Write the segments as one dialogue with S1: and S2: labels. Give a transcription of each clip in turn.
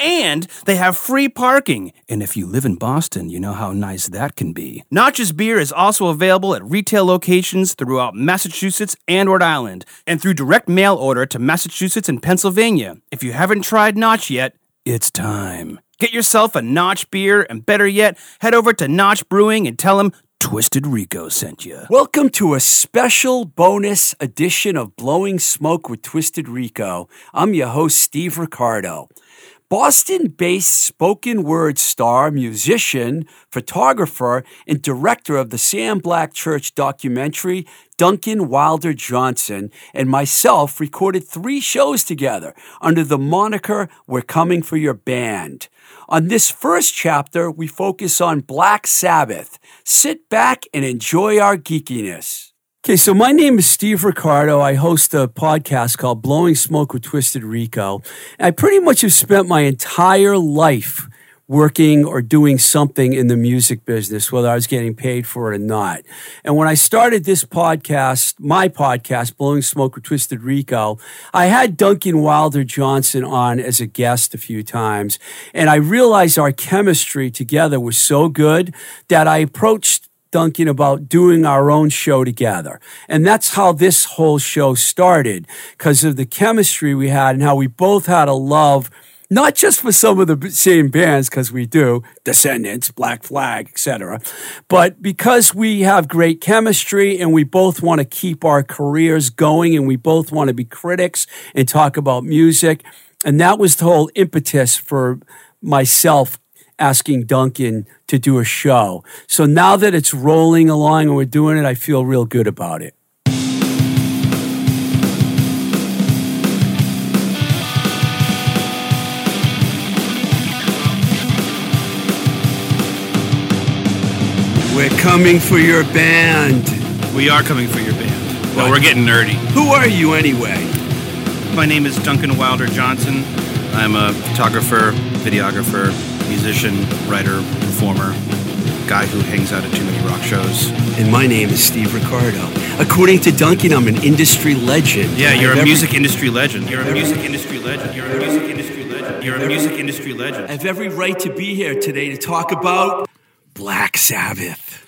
S1: and they have free parking. And if you live in Boston, you know how nice that can be. Notch's beer is also available at retail locations throughout Massachusetts and Rhode Island, and through direct mail order to Massachusetts and Pennsylvania. If you haven't tried Notch yet, it's time. Get yourself a Notch beer, and better yet, head over to Notch Brewing and tell them Twisted Rico sent you.
S2: Welcome to a special bonus edition of Blowing Smoke with Twisted Rico. I'm your host, Steve Ricardo. Boston based spoken word star, musician, photographer, and director of the Sam Black Church documentary, Duncan Wilder Johnson, and myself recorded three shows together under the moniker We're Coming for Your Band. On this first chapter, we focus on Black Sabbath. Sit back and enjoy our geekiness. Okay, so my name is Steve Ricardo. I host a podcast called Blowing Smoke with Twisted Rico. I pretty much have spent my entire life working or doing something in the music business, whether I was getting paid for it or not. And when I started this podcast, my podcast, Blowing Smoke with Twisted Rico, I had Duncan Wilder Johnson on as a guest a few times. And I realized our chemistry together was so good that I approached Duncan about doing our own show together. And that's how this whole show started because of the chemistry we had and how we both had a love not just for some of the same bands because we do descendants black flag etc but because we have great chemistry and we both want to keep our careers going and we both want to be critics and talk about music and that was the whole impetus for myself asking Duncan to do a show. So now that it's rolling along and we're doing it, I feel real good about it. We're coming for your band.
S1: We are coming for your band. Well, we're getting nerdy.
S2: Who are you anyway?
S1: My name is Duncan Wilder Johnson. I'm a photographer, videographer, musician, writer, performer, guy who hangs out at too many rock shows.
S2: And my name is Steve Ricardo. According to Duncan, I'm an industry legend.
S1: Yeah, you're
S2: have
S1: a
S2: every-
S1: music industry legend. You're a music industry legend. You're a music industry legend. You're a music industry legend.
S2: I have every right to be here today to talk about Black Sabbath.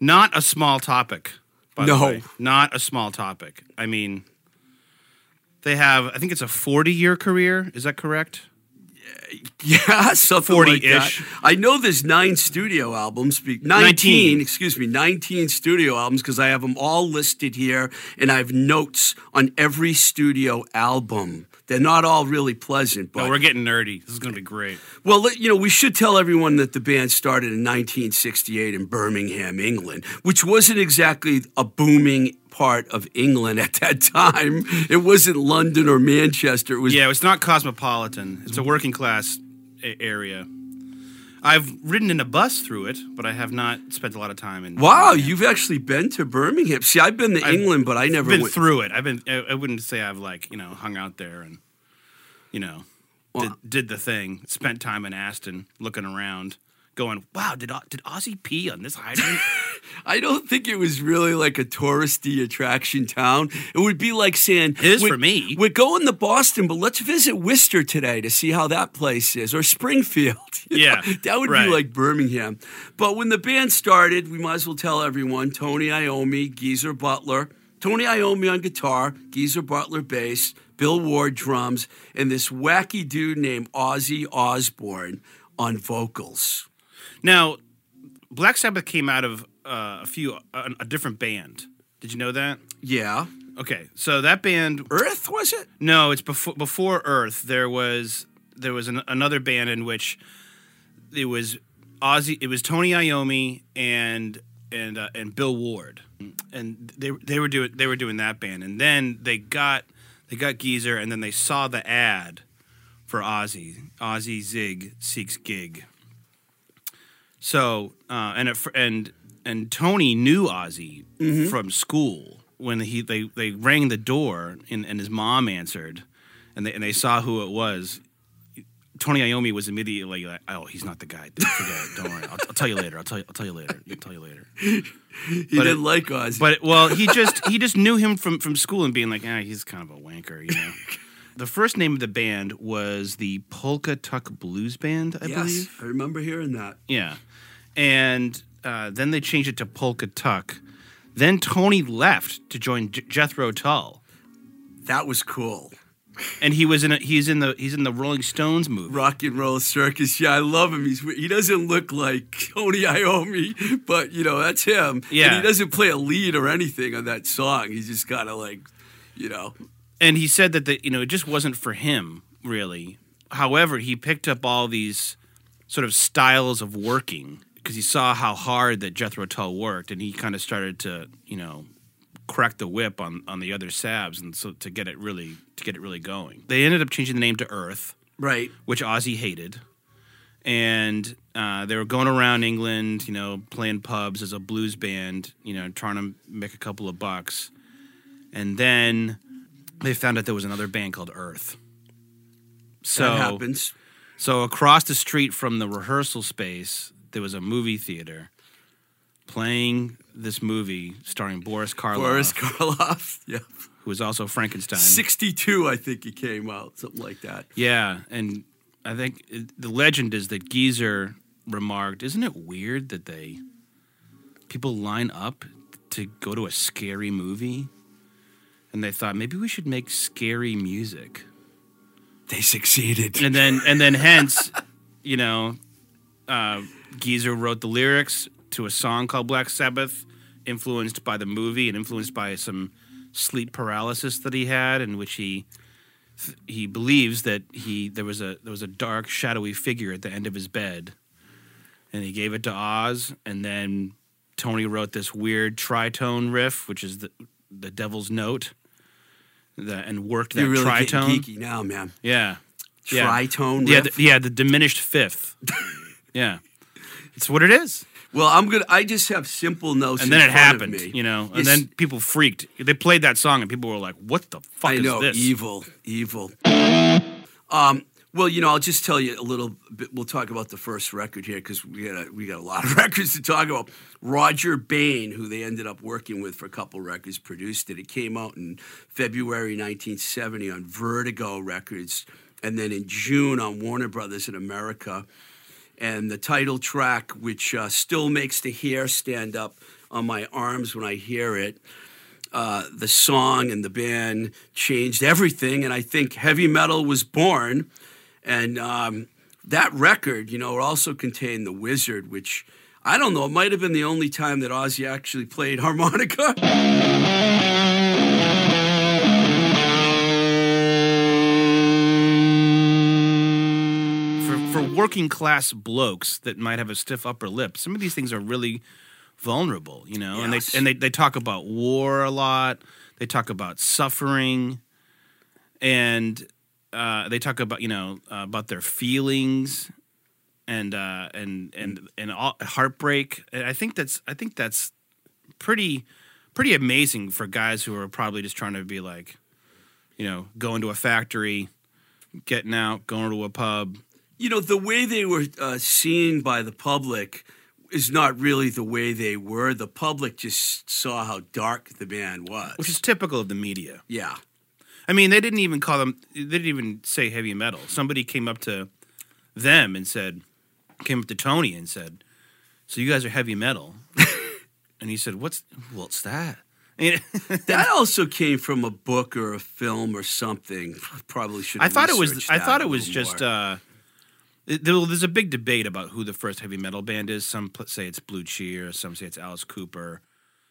S1: Not a small topic. By
S2: No.
S1: the way. not a small topic. I mean, they have. I think it's a 40 year career. Is that correct?
S2: Yeah, something like that.
S1: 40-ish.
S2: I know there's nine studio albums. be- 19,
S1: 19.
S2: excuse me, 19 studio albums because I have them all listed here and I have notes on every studio album. They're not all really pleasant, but
S1: Oh, we're getting nerdy. This is going to be great.
S2: Well, you know, we should tell everyone that the band started in 1968 in Birmingham, England, which wasn't exactly a booming part of England at that time. It wasn't London or Manchester. It was
S1: Yeah, it's not cosmopolitan. It's a working class a- area. I've ridden in a bus through it, but I have not spent a lot of time in.
S2: Wow, you've actually been to Birmingham. See, I've been to
S1: I've
S2: England, but I never
S1: been
S2: went.
S1: through it. I've been. I, I wouldn't say I've like you know hung out there and you know did, did the thing. Spent time in Aston, looking around, going, "Wow, did did Ozzy pee on this hydrant?"
S2: I don't think it was really like a touristy attraction town. It would be like saying,
S1: It is for me."
S2: We're going to Boston, but let's visit Worcester today to see how that place is, or Springfield."
S1: Yeah,
S2: know, that would
S1: right.
S2: be like Birmingham. But when the band started, we might as well tell everyone: Tony Iommi, Geezer Butler, Tony Iommi on guitar, Geezer Butler bass, Bill Ward drums, and this wacky dude named Ozzy Osbourne on vocals.
S1: Now, Black Sabbath came out of uh, a few a, a different band. Did you know that?
S2: Yeah,
S1: Okay, so that band
S2: Earth was it?
S1: No, it's before before Earth. There was there was an, another band in which it was Ozzy. It was Tony Iommi and and uh, and Bill Ward, and they they were doing they were doing that band, and then they got they got Geezer, and then they saw the ad for Ozzy, Ozzy Zig seeks gig. So uh, and it, and and Tony knew Ozzy from school when he they they rang the door and, and his mom answered, and they and they saw who it was. Tony Iommi was immediately like, "Oh, he's not the guy. Forget it. Don't worry. I'll, I'll tell you later. I'll tell you. I'll tell you later. I'll tell you later."
S2: He
S1: But
S2: didn't
S1: it-
S2: like Ozzy.
S1: But well, he just he just knew him from from school and being like, ah, he's kind of a wanker, you know. the first name of the band was the Polka Tulk Blues Band, I
S2: yes,
S1: believe.
S2: I remember hearing that.
S1: Yeah, and uh, then they changed it to Polka Tulk. Then Tony left to join J- Jethro Tull,
S2: That was cool.
S1: and he was in a, he's in the he's in the Rolling Stones movie.
S2: Rock and Roll Circus. Yeah, I love him. He's he doesn't look like Tony Iommi, but you know that's him.
S1: Yeah.
S2: and he doesn't play a lead or anything on that song. He's just kind of like, you know,
S1: and he said that the you know it just wasn't for him really. However, he picked up all these sort of styles of working because he saw how hard that Jethro Tull worked, and he kind of started to you know crack the whip on on the other Sabs, and so to get it really to get it really going. They ended up changing the name to Earth,
S2: right?
S1: which Ozzy hated. And uh, they were going around England, you know, playing pubs as a blues band, you know, trying to make a couple of bucks. And then they found out there was another band called Earth. So
S2: that happens.
S1: so across the street from the rehearsal space, there was a movie theater playing this movie starring Boris Karloff,
S2: Boris Karloff. Yeah,
S1: who was also Frankenstein.
S2: sixty-two. I think he came out, something like that.
S1: Yeah, and I think it, the legend is that Geezer remarked, "Isn't it weird that they people line up to go to a scary movie?" And they thought maybe we should make scary music.
S2: They succeeded.
S1: And then and then hence, you know, uh, Geezer wrote the lyrics to a song called Black Sabbath, influenced by the movie and influenced by some sleep paralysis that he had, in which he he believes that he there was a there was a dark shadowy figure at the end of his bed, and he gave it to Oz, and then Tony wrote this weird tritone riff, which is the the devil's note, the, and worked that
S2: You're really getting
S1: tritone.
S2: geeky now, man.
S1: Yeah. Yeah.
S2: Tritone
S1: Yeah,
S2: riff?
S1: the, yeah, the diminished fifth. yeah. It's what it is.
S2: Well, I'm gonna. I just have simple notes.
S1: And then it happened, you know, and
S2: Yes.
S1: then people freaked. They played that song and people were like, what the fuck
S2: I
S1: is
S2: know,
S1: this?
S2: evil, evil. Um, well, you know, I'll just tell you a little bit. We'll talk about the first record here because we got a, we got a lot of records to talk about. Rodger Bain, who they ended up working with for a couple records, produced it. It came out in February 1970 on Vertigo Records, and then in June on Warner Brothers in America. And the title track, which uh, still makes the hair stand up on my arms when I hear it, uh, the song and the band changed everything, and I think heavy metal was born. And um, that record, you know, also contained the Wizard, which I don't know, it might have been the only time that Ozzy actually played harmonica.
S1: For, for working class blokes that might have a stiff upper lip, some of these things are really vulnerable, you know? And they and they, they talk about war a lot. They talk about suffering. And uh, they talk about, you know, uh, about their feelings and uh, and and and all, heartbreak. And I think that's I think that's pretty pretty amazing for guys who are probably just trying to be like, you know, going to a factory, getting out, going to a pub.
S2: You know, the way they were uh, seen by the public is not really the way they were. The public just saw how dark the band was.
S1: which is typical of the media.
S2: yeah.
S1: I mean, they didn't even call them. They didn't even say heavy metal. Somebody came up to them and said, came up to Tony and said, "So you guys are heavy metal?" and he said, "What's what's that?"
S2: That also came from a book or a film or something. Probably should.
S1: I thought it was. I thought it was just. Uh, there's a big debate about who the first heavy metal band is. Some say it's Blue Cheer. Some say it's Alice Cooper.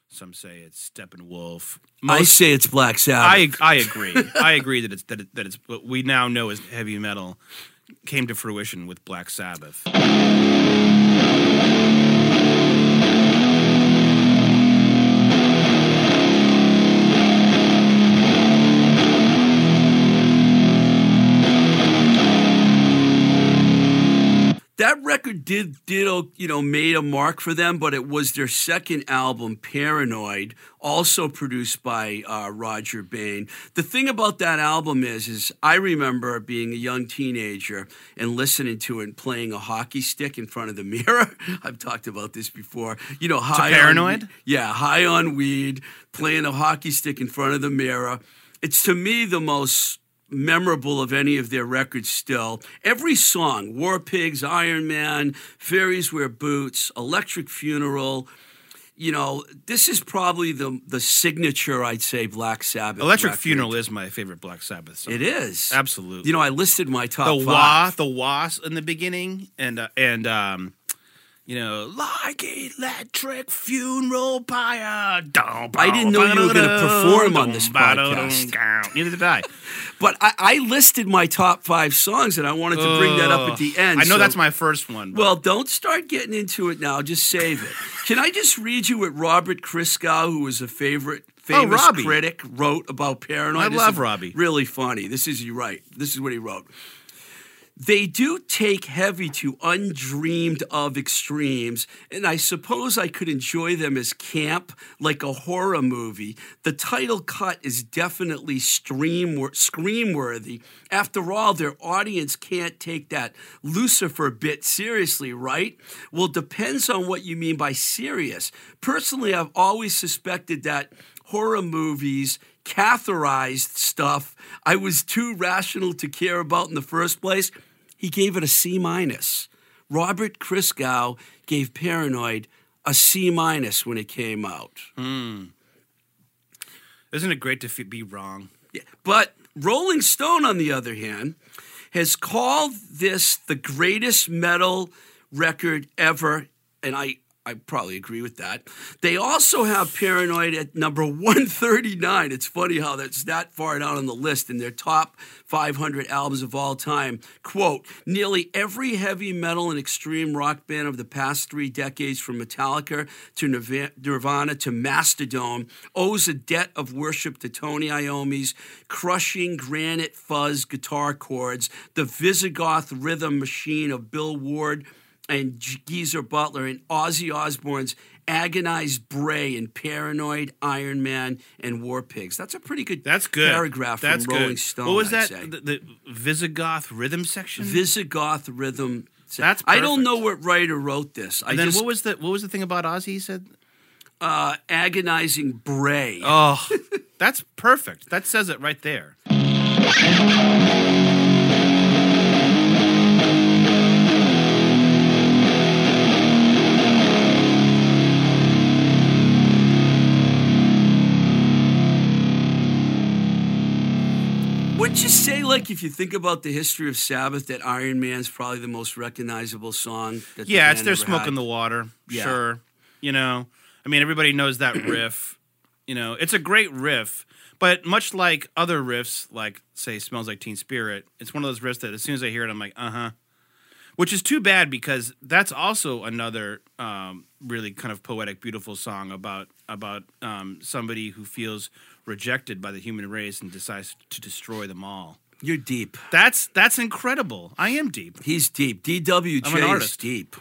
S1: Some say it's Steppenwolf.
S2: I say it's Black Sabbath.
S1: I I agree. I agree that it's that, it, that it's what we now know as heavy metal came to fruition with Black Sabbath.
S2: Record did did uh, you know made a mark for them, but it was their second album, Paranoid, also produced by uh, Rodger Bain. The thing about that album is, is I remember being a young teenager and listening to it and playing a hockey stick in front of the mirror. I've talked about this before. You know, high
S1: Paranoid?
S2: On, yeah, high on weed, playing a hockey stick in front of the mirror. It's to me the most memorable of any of their records still. Every song, War Pigs, Iron Man, Fairies Wear Boots, Electric Funeral, you know, this is probably the the signature, I'd say, Black Sabbath.
S1: Electric
S2: record.
S1: Funeral is my favorite Black Sabbath song.
S2: It is
S1: Absolutely.
S2: You know, I listed my top
S1: the
S2: five.
S1: wah, the was in the beginning, and uh, and um, you know, like electric funeral pyre.
S2: I didn't know you were gonna perform on this podcast.
S1: Neither did I.
S2: But I, I listed my top five songs, and I wanted to bring that up at the end.
S1: I know
S2: so-
S1: that's my first one. but-
S2: Well, don't start getting into it now. Just save it. Can I just read you what Robert Christgau, who was a favorite oh, famous
S1: Oh,
S2: critic, wrote about Paranoid?
S1: I love Robbie.
S2: Really funny. This is you right. This is what he wrote. They do take heavy to undreamed of extremes, and I suppose I could enjoy them as camp, like a horror movie. The title cut is definitely stream scream worthy. After all, their audience can't take that Lucifer bit seriously, right? Well, depends on what you mean by serious. Personally, I've always suspected that horror movies catheterized stuff I was too rational to care about in the first place. He gave it a C minus. Robert Christgau gave Paranoid a C minus when it came out. Hmm.
S1: isn't it great to be wrong?
S2: Yeah. But Rolling Stone, on the other hand, has called this the greatest metal record ever, and I, I probably agree with that. They also have Paranoid at number 139. It's funny how that's that far down on the list in their top 500 albums of all time. Quote Nearly every heavy metal and extreme rock band of the past three decades, from Metallica to Nirvana to Mastodon, owes a debt of worship to Tony Iommi's crushing granite fuzz guitar chords, the Visigoth rhythm machine of Bill Ward and Geezer Butler and Ozzy Osbourne's agonized bray and paranoid Iron Man and War Pigs. That's a pretty good
S1: That's good.
S2: paragraph
S1: That's
S2: from Rolling
S1: good.
S2: Stone.
S1: What was
S2: I'd
S1: that? The, the Visigoth rhythm section.
S2: Visigoth rhythm.
S1: That's
S2: I don't know what writer wrote this. I
S1: and then
S2: just
S1: what was the what was the thing about Ozzy? He said,
S2: uh, agonizing bray.
S1: "Oh, that's perfect. That says it right there."
S2: Like, if you think about the history of Sabbath, that Iron Man's probably the most recognizable song? That the
S1: Yeah, it's their smoke
S2: had?
S1: in the water.
S2: Yeah.
S1: Sure. You know, I mean, everybody knows that riff. You know, it's a great riff, but much like other riffs, like say "Smells Like Teen Spirit," it's one of those riffs that as soon as I hear it, I'm like, "Uh huh," which is too bad because that's also another um, really kind of poetic, beautiful song about about um, somebody who feels rejected by the human race and decides to destroy them all.
S2: You're deep.
S1: That's that's incredible. I am deep.
S2: He's deep. DWJ
S1: I'm an
S2: is
S1: artist.
S2: deep.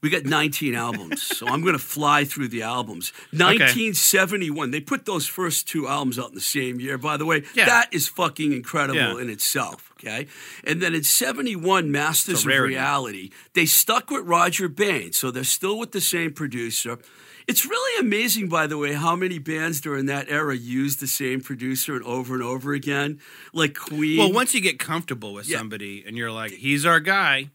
S2: We got 19 albums, so I'm going to fly through the albums. 1971, they put those first two albums out in the same year, by the way.
S1: Yeah.
S2: That is fucking incredible
S1: Yeah.
S2: in itself, okay? And then in 71, Masters of
S1: rarity.
S2: Reality, they stuck with Rodger Bain, so they're still with the same producer. It's really amazing, by the way, how many bands during that era used the same producer and over and over again, like Queen.
S1: Well, once you get comfortable with
S2: Yeah.
S1: somebody and you're like, he's our guy,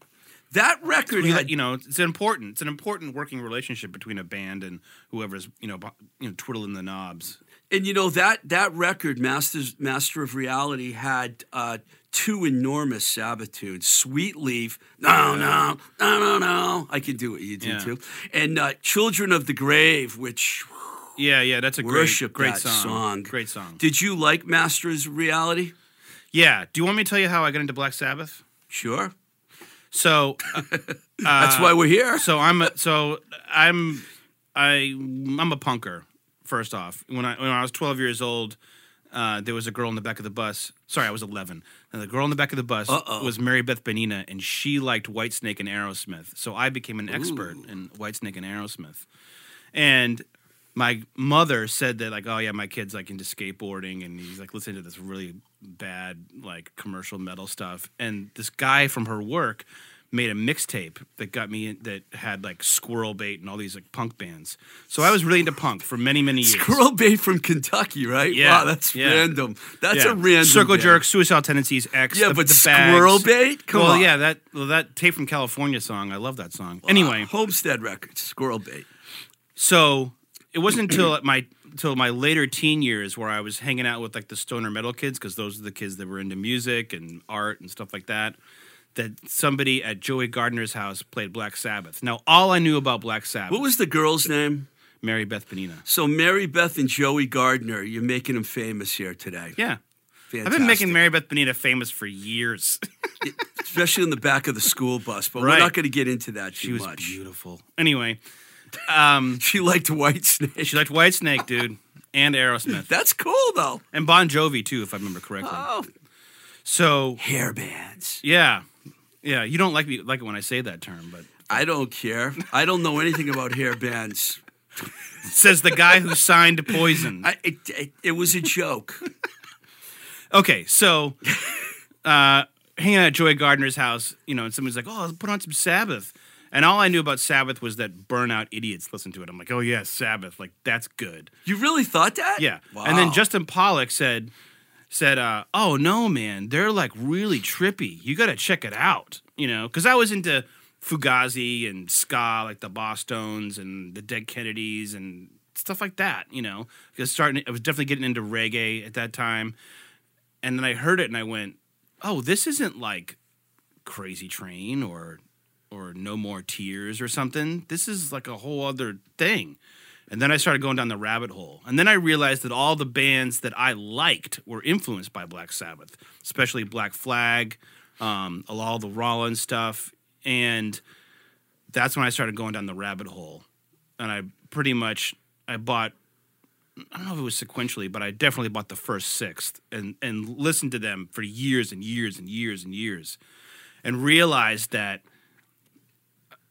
S2: that record
S1: you,
S2: had
S1: you know, it's important. It's an important working relationship between a band and whoever's you know, you know, twiddling the knobs.
S2: And you know that that record, Masters Master of Reality, had uh, two enormous Sabbath. Sweet Leaf, no, no, no, no, no. I can do what you do
S1: Yeah.
S2: too. And uh, Children of the Grave, which
S1: Yeah, yeah, that's a
S2: worship
S1: great, great song.
S2: song.
S1: Great song.
S2: Did you like Masters of Reality?
S1: Yeah. Do you want me to tell you how I got into Black Sabbath?
S2: Sure.
S1: So, uh,
S2: That's why we're here.
S1: so I'm a, so I'm I I'm a punker. First off, when I when I was 12 years old, uh, there was a girl in the back of the bus. Sorry, I was 11. And the girl in the back of the bus
S2: Uh-oh.
S1: was Mary Beth Benina, and she liked Whitesnake and Aerosmith. So I became an expert in Whitesnake and Aerosmith. And my mother said that like, oh yeah, my kid's like into skateboarding, and he's like listening to this really bad like commercial metal stuff. And this guy from her work made a mixtape that got me in, that had like Squirrel Bait and all these like punk bands. So I was really into punk for many many years.
S2: Squirrel Bait from Kentucky, right?
S1: Yeah,
S2: Wow, that's
S1: yeah.
S2: random. That's
S1: Yeah.
S2: a random.
S1: Circle
S2: band.
S1: Jerk, Suicidal Tendencies, X.
S2: Yeah,
S1: the,
S2: but
S1: the bags.
S2: Squirrel Bait? Come
S1: well,
S2: on.
S1: yeah, that well, that tape from California song. I love that song. Anyway,
S2: Homestead Records, Squirrel Bait.
S1: so it wasn't until my until my later teen years where I was hanging out with like the stoner metal kids because those are the kids that were into music and art and stuff like that. That somebody at Joey Gardner's house played Black Sabbath. Now all I knew about Black Sabbath,
S2: What was the girl's name?
S1: Mary Beth Benina.
S2: So Mary Beth and Joey Gardner, you're making them famous here today.
S1: Yeah,
S2: Fantastic.
S1: I've been making Mary Beth Benina famous for years.
S2: especially in the back of the school bus. But we're not going to get into that too
S1: she was
S2: much.
S1: beautiful. Anyway, um,
S2: She liked White Snake.
S1: she liked Whitesnake, dude, and Aerosmith.
S2: That's cool though.
S1: and Bon Jovi too, if I remember correctly.
S2: Oh,
S1: So
S2: hair bands.
S1: yeah, yeah. You don't like me like it when I say that term, but
S2: I don't care. I don't know anything about hair bands.
S1: says the guy who signed Poison.
S2: I, it, it, it was a joke.
S1: Okay, so uh, hanging out at Joey Gardner's house, you know, and somebody's like, "Oh, I'll put on some Sabbath," and all I knew about Sabbath was that burnout idiots listen to it. I'm like, "Oh yeah, Sabbath, like that's good."
S2: You really thought that?
S1: Yeah.
S2: Wow.
S1: And then Justin Pollock said said, uh, "Oh no, man, they're like really trippy. You got to check it out." You know, because I was into Fugazi and ska, like the Bosstones and the Dead Kennedys and stuff like that. You know, because starting, I was definitely getting into reggae at that time, and then I heard it and I went, "Oh, this isn't like Crazy Train or." Or no more tears or something. This is like a whole other thing. And then I started going down the rabbit hole. And then I realized that all the bands that I liked were influenced by Black Sabbath, especially Black Flag, um, all the Rollins stuff. And that's when I started going down the rabbit hole. And I pretty much I bought I don't know if it was sequentially, but I definitely bought the first sixth and and listened to them for years and years and years and years, and realized that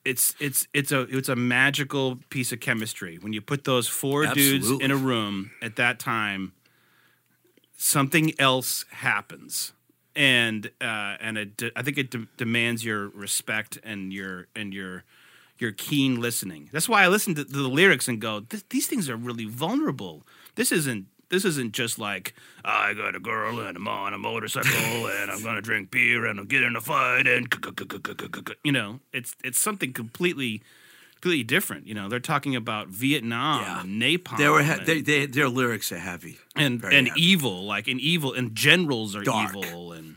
S1: it's it's it's a it's a magical piece of chemistry when you put those four dudes in a room at that time. Something else happens, and uh, and it de- I think it de- demands your respect and your and your your keen listening. That's why I listen to, to the lyrics and go, these things are really vulnerable. This isn't this isn't just like I got a girl and I'm on a motorcycle and I'm gonna drink beer and I'll get in a fight and you know it's it's something completely completely different. You know they're talking about Vietnam
S2: Yeah.
S1: and napalm.
S2: They were
S1: and,
S2: they, they, their lyrics are heavy.
S1: and,
S2: very
S1: and
S2: heavy.
S1: evil like and evil and generals are
S2: Dark.
S1: evil and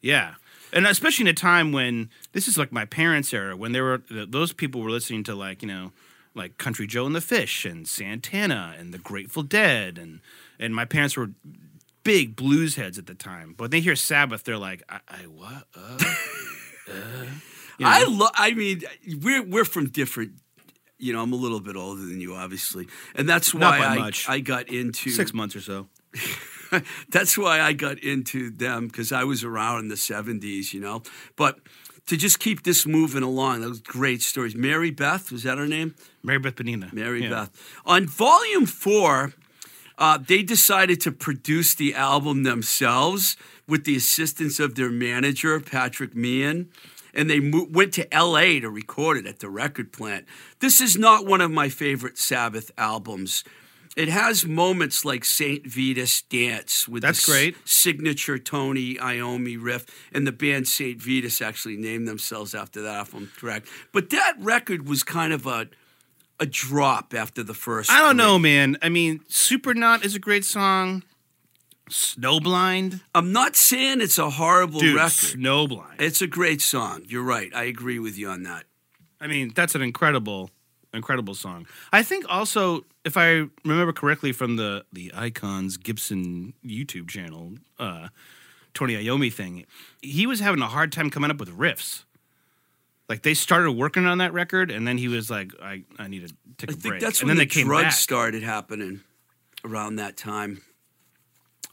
S1: yeah and especially in a time when this is like my parents era when they were those people were listening to like you know like country joe and the fish and santana and the grateful dead and and my parents were big blues heads at the time but they hear sabbath they're like i, I what uh, uh, you know?
S2: I love. I mean, we're we're from different. You know, I'm a little bit older than you, obviously, and that's why I. I got into
S1: six months or so
S2: that's why I got into them because I was around in the 70s, you know. But to just keep this moving along, those great stories. Mary Beth, was that her name?
S1: mary beth benina
S2: Mary
S1: Yeah.
S2: Beth. On volume four, uh, they decided to produce the album themselves with the assistance of their manager, Patrick Meehan. And they mo- went to LA to record it at the record plant. This is not one of my favorite Sabbath albums. It has moments like St. Vitus Dance with
S1: That's great.
S2: signature Tony Iommi riff, and the band St. Vitus actually named themselves after that, if I'm correct. But that record was kind of a a drop after the first.
S1: I don't
S2: three.
S1: know, man. I mean, Supernaut is a great song. Snowblind,
S2: I'm not saying it's a horrible
S1: dude,
S2: record.
S1: Snowblind.
S2: It's a great song. You're right. I agree with you on that.
S1: I mean, that's an incredible, incredible song. I think also, if I remember correctly from the the Icons Gibson YouTube channel, uh, Tony Iommi thing, he was having a hard time coming up with riffs. Like they started working on that record, and then he was like, "I, I need to take
S2: I
S1: a
S2: think
S1: break."
S2: that's
S1: and
S2: when
S1: then
S2: the
S1: they came
S2: drugs
S1: back.
S2: started happening around that time.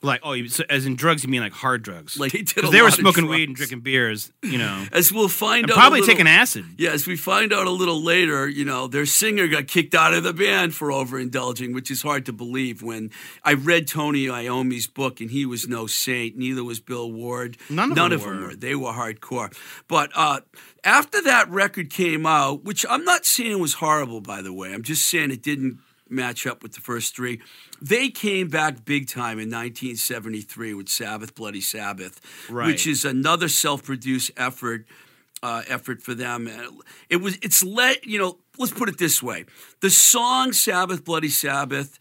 S1: Like, oh, you, so as in drugs, you mean like hard drugs?
S2: Like he did
S1: they were smoking weed and drinking beers, you know,
S2: As we'll find
S1: and
S2: out,
S1: probably
S2: little,
S1: taking acid.
S2: Yeah, as we find out a little later, you know, their singer got kicked out of the band for overindulging, which is hard to believe. When I read Tony Iommi's book, and he was no saint, neither was Bill Ward.
S1: None of
S2: None
S1: them
S2: of them
S1: were.
S2: were. They were hardcore. But uh, after that record came out, which I'm not saying was horrible, by the way, I'm just saying it didn't match up with the first three. They came back big time in 1973 with Sabbath, Bloody Sabbath,
S1: Right.
S2: which is another self-produced effort uh, effort for them. And It was it's let you know. Let's put it this way: the song "Sabbath, Bloody Sabbath"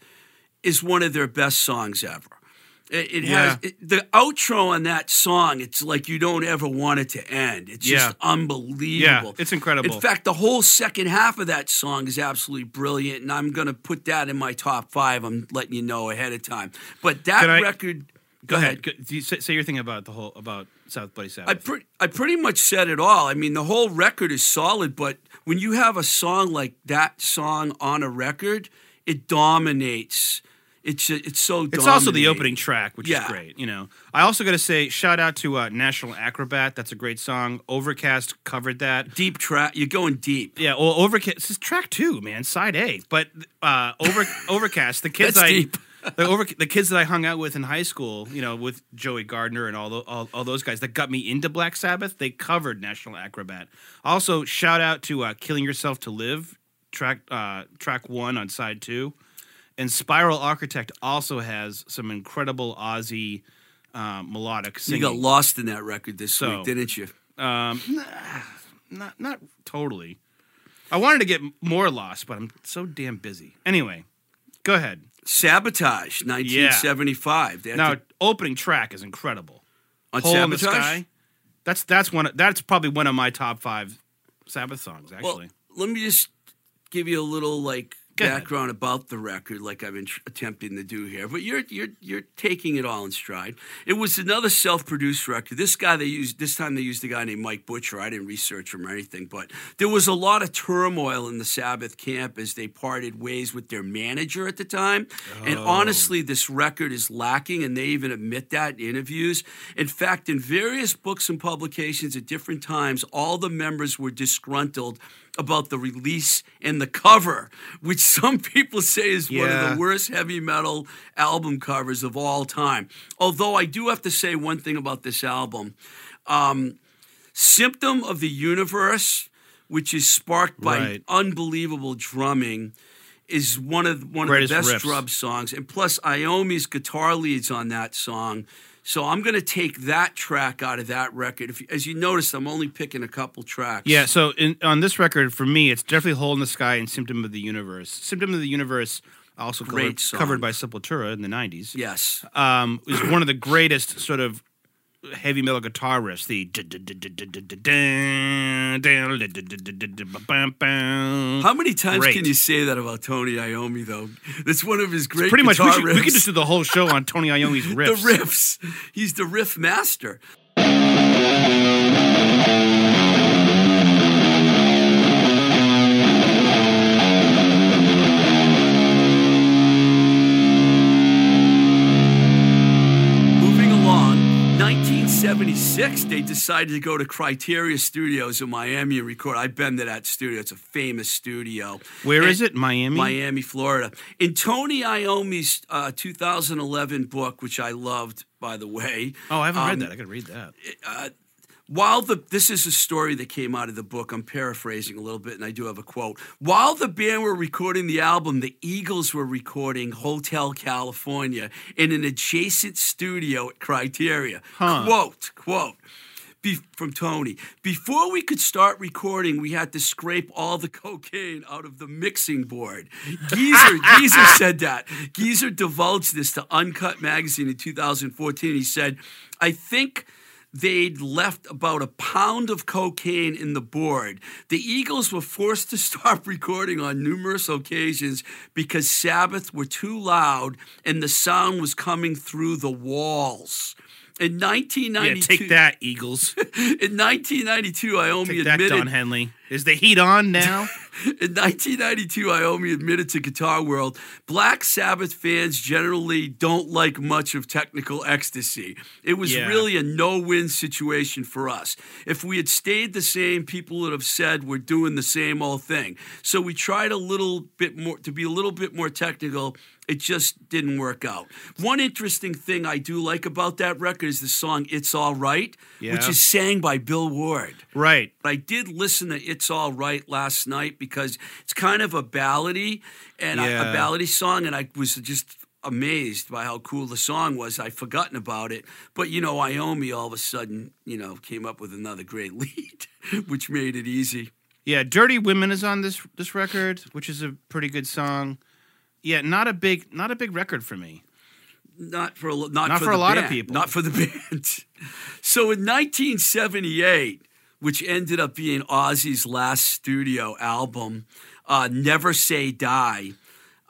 S2: is one of their best songs ever. It, it
S1: Yeah.
S2: has it, the outro on that song. It's like you don't ever want it to end. It's
S1: Yeah.
S2: just unbelievable.
S1: it's incredible.
S2: In fact, the whole second half of that song is absolutely brilliant, and I'm going to put that in my top five. I'm letting you know ahead of time. But that
S1: I-
S2: record.
S1: Go ahead. Go, do you say, say your thing about the whole about South Bloody
S2: I, pre- I pretty much said it all. I mean, the whole record is solid, but when you have a song like that song on a record, it dominates. It's it's so.
S1: It's also the opening track, which
S2: Yeah.
S1: is great. You know, I also got to say, shout out to uh, National Acrobat. That's a great song. Overcast covered that.
S2: deep track. You're going deep.
S1: Yeah, well, Overcast. This is track two, man, side A. But uh, over Overcast, the kids
S2: That's
S1: I
S2: deep.
S1: the over the kids that I hung out with in high school, you know, with Joey Gardner and all, the, all all those guys that got me into Black Sabbath, they covered National Acrobat. Also, shout out to uh, Killing Yourself to Live, track uh, track one on side two, and Spiral Architect also has some incredible Ozzy uh, melodic singing.
S2: You got lost in that record this
S1: So-
S2: week, didn't you?
S1: Um, nah, not not totally. I wanted to get more lost, but I'm so damn busy. Anyway, go ahead.
S2: Sabotage, 1975. They had
S1: Now,
S2: to-
S1: opening track is incredible.
S2: on
S1: Hole in the
S2: Sabotage.
S1: Sky. That's that's one. of- That's probably one of my top five Sabbath songs. Actually,
S2: Well, let me just give you a little like. Background about the record, like I've been tr- attempting to do here. But you're you're you're taking it all in stride. It was another self-produced record. This guy they used this time they used a guy named Mike Butcher. I didn't research him or anything, but there was a lot of turmoil in the Sabbath camp as they parted ways with their manager at the time. And
S1: Oh.
S2: honestly, this record is lacking, and they even admit that in interviews. In fact, in various books and publications at different times, all the members were disgruntled about the release and the cover, which some people say is one of the worst heavy metal album covers of all time. Although I do have to say one thing about this album. Um, Symptom of the Universe, which is sparked by
S1: Right.
S2: unbelievable drumming, is one of one
S1: Greatest
S2: of the
S1: riffs.
S2: best drum songs. And plus, Iommi's guitar leads on that song. So I'm going to take that track out of that record. If, as you notice, I'm only picking a couple tracks.
S1: yeah. So in, on this record, for me, it's definitely "Hole in the Sky" and "Symptom of the Universe." "Symptom of the Universe" also
S2: Great
S1: covered, covered by Sepultura in the '90s.
S2: Yes.
S1: um, is one of the greatest sort of heavy metal guitar riffs. The
S2: How many times
S1: Great.
S2: can you say that about Tony Iommi, though? That's one of his great
S1: pretty much we,
S2: guitar
S1: should,
S2: riffs.
S1: we could just do the whole show on Tony Iommi's riffs.
S2: the
S1: riffs.
S2: He's the riff master. 1976, they decided to go to Criteria Studios in Miami and record. I've been to that studio. It's a famous studio.
S1: Where
S2: And-
S1: is it? Miami.
S2: Miami, Florida. In Tony Iommi's uh, 2011 book, which I loved, by the way.
S1: Oh, I haven't
S2: um,
S1: read that. I could read that.
S2: While the this is a story that came out of the book, I'm paraphrasing a little bit, and I do have a quote. While the band were recording the album, the Eagles were recording Hotel California in an adjacent studio at Criteria.
S1: Huh.
S2: Quote, quote. Be, from Tony. Before we could start recording, we had to scrape all the cocaine out of the mixing board. Geezer, Geezer said that. Geezer divulged this to Uncut Magazine in 2014. He said, I think they'd left about a pound of cocaine in the board. The Eagles were forced to stop recording on numerous occasions because Sabbath were too loud and the sound was coming through the walls. In
S1: Yeah, take that, Eagles.
S2: in 1992, Iommi
S1: Take that,
S2: admitted
S1: Don Henley. Is the heat on now?
S2: In 1992, Iommi admitted to Guitar World, Black Sabbath fans generally don't like much of technical ecstasy. It was
S1: Yeah.
S2: really a no-win situation for us. If we had stayed the same, people would have said we're doing the same old thing. So we tried a little bit more to be a little bit more technical. It just didn't work out. One interesting thing I do like about that record is the song "It's All Right," which is sang by Bill Ward.
S1: Right.
S2: But I did listen to "It's All Right" last night because it's kind of a ballady and I- a
S1: Yeah.
S2: ballady song, and I was just amazed by how cool the song was. I'd forgotten about it, but you know, Iommi all of a sudden, you know, came up with another great lead, which made it easy.
S1: Yeah, "Dirty Women" is on this this record, which is a pretty good song. Yeah, not a big not a big record for me.
S2: Not for a, not,
S1: Not
S2: for,
S1: for a lot of people.
S2: Not for the band. so in 1978, which ended up being Ozzy's last studio album, uh, "Never Say Die."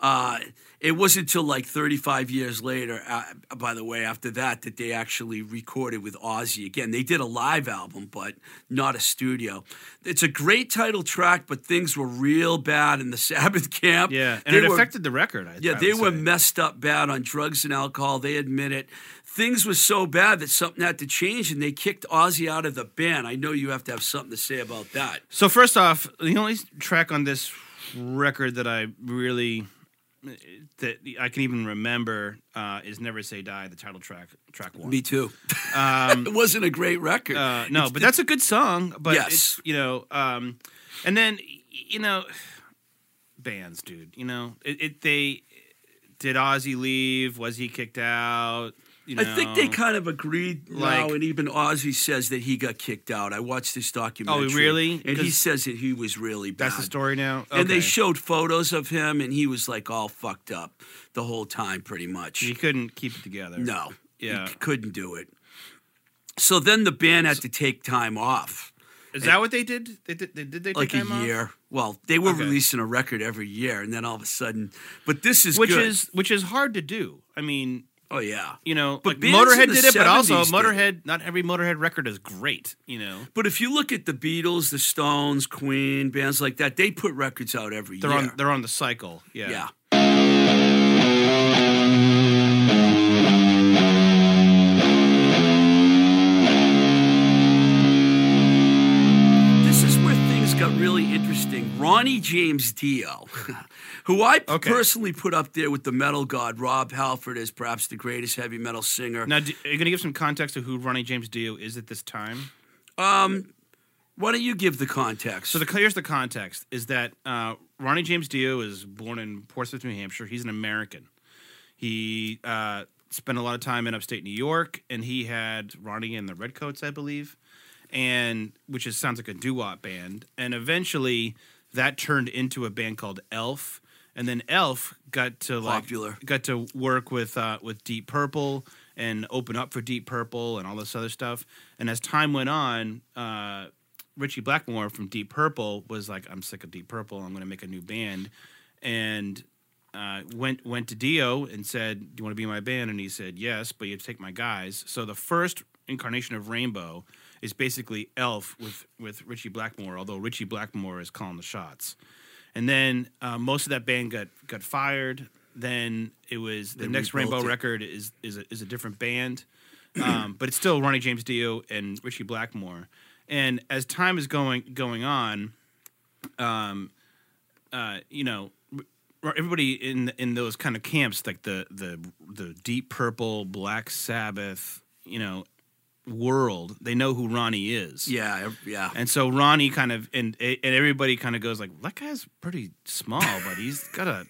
S2: Uh, it wasn't until like 35 years later, uh, by the way, after that, that they actually recorded with Ozzy again. They did a live album, but not a studio. It's a great title track, but things were real bad in the Sabbath camp.
S1: Yeah, and
S2: They
S1: it
S2: were-
S1: affected the record. I,
S2: yeah,
S1: I
S2: they were messed up bad on drugs and alcohol. They admit it. Things were so bad that something had to change, and they kicked Ozzy out of the band. I know you have to have something to say about that.
S1: So first off, the only track on this record that I really that I can even remember uh, is "Never Say Die," the title track, track one.
S2: Me too.
S1: Um,
S2: it wasn't a great record.
S1: uh, no,
S2: It's-
S1: but that's a good song. But
S2: Yes.
S1: it's you know, um, and then you know, bands, dude. You know, it, it they did Ozzy leave? Was he kicked out? You know,
S2: I think they kind of agreed now,
S1: like-
S2: and even Ozzy says that he got kicked out. I watched this documentary.
S1: Oh, really?
S2: And he says that he was really bad.
S1: that's the story now.
S2: And they showed photos of him, and he was like all fucked up the whole time, pretty much.
S1: he couldn't keep it together.
S2: No,
S1: Yeah.
S2: he couldn't do it. So then the band had to take time off,
S1: Is that what they did? They did. They, did they
S2: like
S1: take
S2: a
S1: time off?
S2: year. Well, they were
S1: Okay.
S2: releasing a record every year, and then all of a sudden, but this is
S1: which
S2: good.
S1: is which is hard to do. I mean,
S2: oh yeah.
S1: you know,
S2: But
S1: like Motorhead did it, but also
S2: did.
S1: Motorhead. Not every Motorhead record is great. You know,
S2: But if you look at the Beatles, the Stones, Queen, bands like that, they put records out every
S1: they're
S2: year.
S1: on they're on the cycle. Yeah.
S2: yeah. Got really interesting. Ronnie James Dio, who I
S1: Okay.
S2: personally put up there with the metal god Rob Halford as perhaps the greatest heavy metal singer.
S1: Now, do, are you going to give some context of who Ronnie James Dio is at this time?
S2: Um, why don't you give the context?
S1: So the here's the context: is that uh, Ronnie James Dio is born in Portsmouth, New Hampshire. He's an American. He uh, spent a lot of time in upstate New York, and he had Ronnie and the Redcoats, I believe, and which is sounds like a doo wop band. And eventually, that turned into a band called Elf, and then Elf got to like
S2: Popular.
S1: got to work with uh, with Deep Purple and open up for Deep Purple and all this other stuff. And as time went on, uh, Ritchie Blackmore from Deep Purple was like, "I'm sick of Deep Purple. I'm going to make a new band," and uh, went went to Dio and said, "Do you want to be in my band?" And he said, "Yes, but you have to take my guys." So the first incarnation of Rainbow is basically Elf with with Ritchie Blackmore, although Ritchie Blackmore is calling the shots. And then uh, most of that band got got fired. Then it was the
S2: They
S1: next Rainbow
S2: it.
S1: record is is a, is a different band, um, but it's still Ronnie James Dio and Ritchie Blackmore. And as time is going going on, um, uh, you know, everybody in in those kind of camps, like the the the Deep Purple, Black Sabbath, you know, world, they know who Ronnie is.
S2: yeah, yeah.
S1: And so Ronnie kind of and and everybody kind of goes like, that guy's pretty small, but he's got a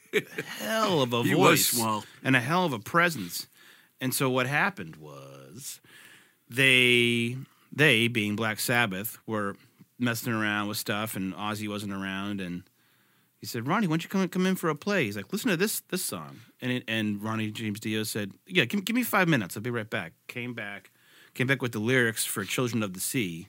S1: hell of a
S2: He
S1: voice
S2: small.
S1: and a hell of a presence. And so what happened was they they being Black Sabbath were messing around with stuff, and Ozzy wasn't around, and he said, "Ronnie, why don't you come come in for a play?" He's like, "Listen to this this song," and it, and Ronnie James Dio said, "Yeah, give, give me five minutes. I'll be right back." Came back, came back with the lyrics for "Children of the Sea."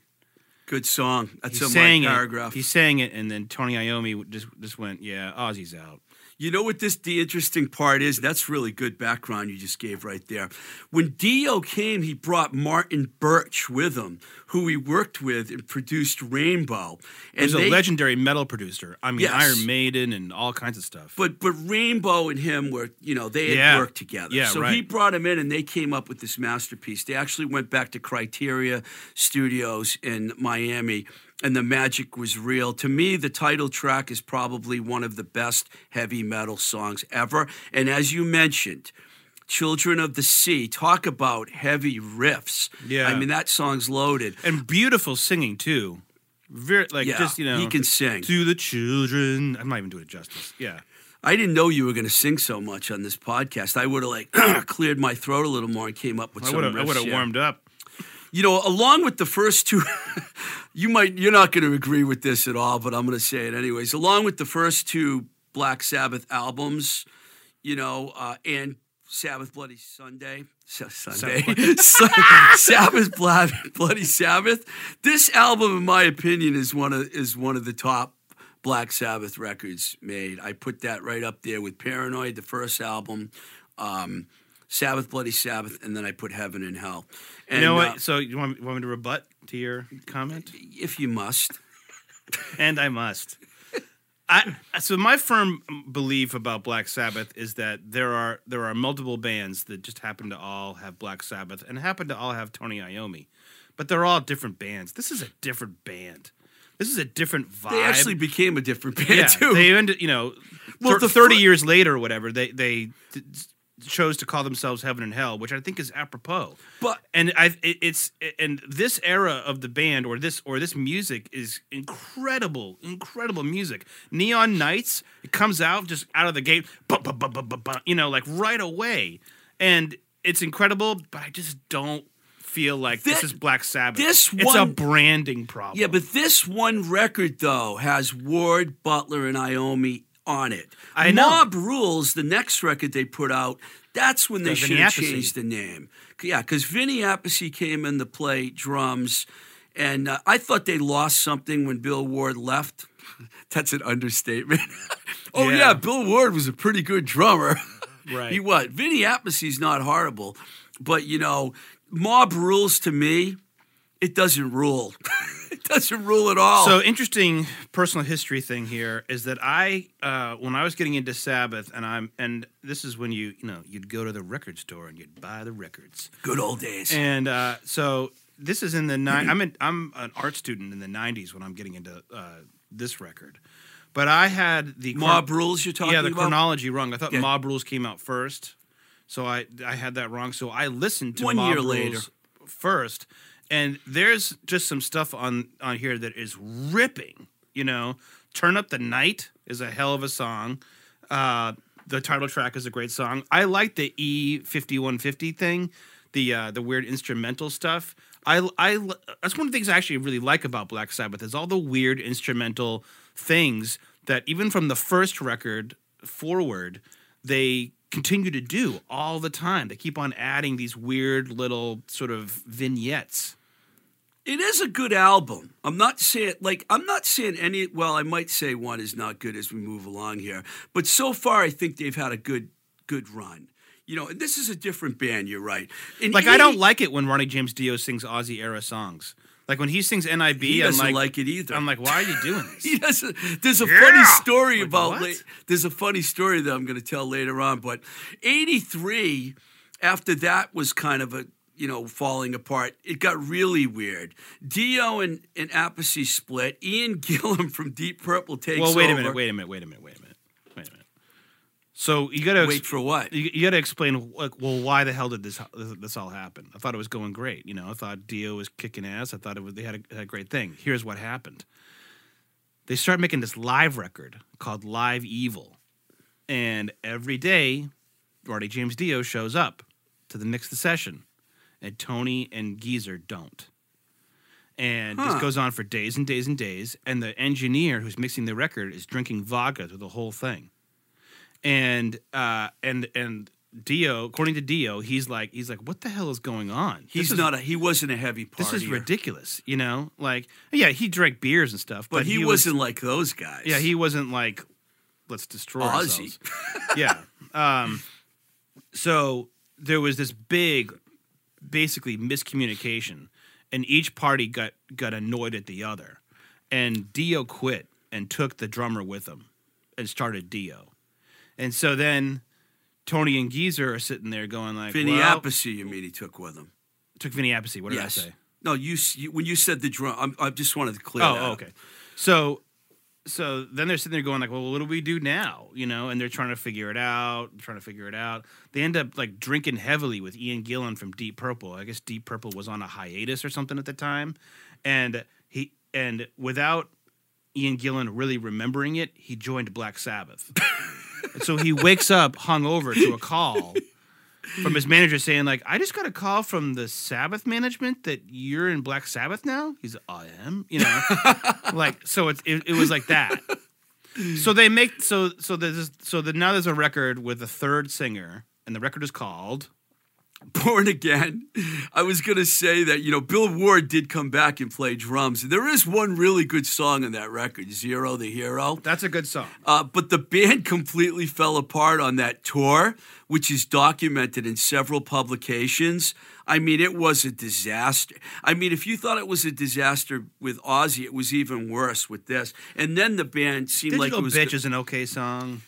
S2: Good song. That's
S1: He
S2: a
S1: sang it.
S2: paragraph.
S1: He sang it, and then Tony Iommi just just went, "Yeah, Ozzy's out."
S2: You know what this the interesting part is? That's really good background you just gave right there. When Dio came, he brought Martin Birch with him, who he worked with and produced Rainbow. And
S1: He's a legendary metal producer. I mean,
S2: Yes.
S1: Iron Maiden and all kinds of stuff.
S2: But but Rainbow and him were, you know, they had
S1: Yeah.
S2: worked together.
S1: Yeah,
S2: so he brought him in and they came up with this masterpiece. They actually went back to Criteria Studios in Miami and the magic was real. To me, the title track is probably one of the best heavy metal songs ever. And as you mentioned, Children of the Sea, talk about heavy riffs.
S1: Yeah.
S2: I mean, that song's loaded.
S1: and beautiful singing too. Very like
S2: Yeah,
S1: just you know
S2: he can sing.
S1: to the children. I'm not even doing it justice. Yeah,
S2: I didn't know you were going to sing so much on this podcast. I would have like cleared my throat a little more and came up with
S1: I
S2: some
S1: would have I would have warmed up.
S2: You know, along with the first two, you might you're not going to agree with this at all, but I'm going to say it anyways. Along with the first two Black Sabbath albums, you know, uh, and Sabbath Bloody Sunday, Sunday, Sa- Sabbath Blood, Bloody Sabbath. This album, in my opinion, is one of is one of the top Black Sabbath records made. I put that right up there with Paranoid, the first album. Um, Sabbath, Bloody Sabbath, and then I put Heaven and Hell. And,
S1: you know
S2: uh,
S1: what? So you want, want me to rebut to your comment?
S2: if you must.
S1: and I must. I so my firm belief about Black Sabbath is that there are there are multiple bands that just happen to all have Black Sabbath and happen to all have Tony Iommi, but they're all different bands. This is a different band. This is a different vibe.
S2: They actually became a different band
S1: yeah,
S2: too.
S1: they ended. You know,
S2: Well, the
S1: thirty years later or whatever, they they chose to call themselves Heaven and Hell, which I think is apropos
S2: but
S1: and I it, it's and this era of the band or this or this music is incredible, incredible music. Neon Nights, it comes out just out of the gate, you know, like right away, and it's incredible. But I just don't feel like this
S2: Thi-
S1: is Black Sabbath.
S2: this
S1: it's a
S2: one-
S1: branding problem.
S2: yeah, but this one record though has Ward, Butler, and Iommi on it.
S1: I know.
S2: Mob Rules, the next record they put out, that's when they
S1: The
S2: should have changed the name. Yeah, because Vinny Appice came in to play drums, and uh, I thought they lost something when Bill Ward left. That's an understatement. oh yeah.
S1: Yeah.
S2: Bill Ward was a pretty good drummer.
S1: Right.
S2: he was. Vinny Appice's not horrible, but you know, Mob Rules to me, it doesn't rule. It doesn't rule at all.
S1: So interesting personal history thing here is that I, uh, when I was getting into Sabbath, and I'm, and this is when you, you know, you'd go to the record store and you'd buy the records,
S2: good old days.
S1: and uh, so this is in the nine. I'm an, I'm an art student in the '90s when I'm getting into uh, this record, but I had the chron-
S2: Mob Rules you're talking about.
S1: yeah, the
S2: about?
S1: chronology wrong. I thought
S2: Yeah.
S1: Mob Rules came out first, so I I had that wrong. So I listened to
S2: One
S1: Mob
S2: year
S1: Rules
S2: later.
S1: first, and there's just some stuff on on here that is ripping. You know, "Turn Up the Night" is a hell of a song. Uh, the title track is a great song. I like the E fifty one fifty thing, the uh, the weird instrumental stuff. I, I that's one of the things I actually really like about Black Sabbath is all the weird instrumental things that even from the first record forward they continue to do all the time. They keep on adding these weird little sort of vignettes.
S2: It is a good album. I'm not saying like I'm not saying any. Well, I might say one is not good as we move along here, but so far I think they've had a good good run. You know, and this is a different band. You're right. In
S1: Like I don't like it when Ronnie James Dio sings Ozzy era songs. Like when he sings NIB,
S2: He
S1: I'm
S2: doesn't
S1: like,
S2: like, it either.
S1: I'm like, why are you doing this?
S2: He doesn't. There's a
S1: Yeah!
S2: funny story
S1: Like,
S2: about. la- there's a funny story that I'm going to tell later on. But '83, after that was kind of a you know falling apart. It got really weird. Dio and and Appice split. Ian Gillan from Deep Purple takes
S1: well, wait a
S2: over.
S1: minute, wait a minute, wait a minute, wait a minute, wait a minute. So you got to
S2: Wait for what?
S1: you, you got to explain like, well, why the hell did this this all happen? I thought it was going great. You know, I thought Dio was kicking ass. I thought it was they had a, had a great thing. Here's what happened. They start making this live record called Live Evil, and every day, Ronnie James Dio shows up to the next session, and Tony and Geezer don't. And
S2: Huh.
S1: this goes on for days and days and days. And the engineer who's mixing the record is drinking vodka through the whole thing and uh, and and Dio, according to Dio, he's like he's like, what the hell is going on?
S2: He's
S1: is-
S2: not a he wasn't a heavy partier.
S1: This is ridiculous. You know, like yeah, he drank beers and stuff, but,
S2: But he,
S1: was-
S2: wasn't like those guys.
S1: Yeah, he wasn't like let's destroy
S2: Ozzy.
S1: ourselves. yeah. Um, so there was this big, basically miscommunication, and each party got got annoyed at the other, and Dio quit and took the drummer with him, and started Dio, and so then Tony and Geezer are sitting there going like,
S2: Vinny
S1: well,
S2: Appice, you mean he took with him?
S1: took Vinny Appice. What did
S2: yes.
S1: I say?
S2: No, you, you when you said the drum, I'm, I just wanted to clear
S1: Oh,
S2: that.
S1: oh,
S2: up.
S1: okay. So, so then they're sitting there going like, "Well, what do we do now?" You know, and they're trying to figure it out, trying to figure it out. They end up like drinking heavily with Ian Gillan from Deep Purple. I guess Deep Purple was on a hiatus or something at the time, and he and without Ian Gillan really remembering it, he joined Black Sabbath. so he wakes up hungover to a call from his manager saying like, "I just got a call from the Sabbath management that you're in Black Sabbath now." He's, "I am," you know, like so. It's it, it was like that. So they make so so there's so the, now there's a record with a third singer, and the record is called
S2: Born Again. I was going to say that, you know, Bill Ward did come back and play drums. There is one really good song on that record, Zero the Hero.
S1: That's a good song.
S2: Uh, but the band completely fell apart on that tour, which is documented in several publications. I mean, it was a disaster. I mean, if you thought it was a disaster with Ozzy, it was even worse with this. And then the band seemed like it was.
S1: Bitch is an okay song.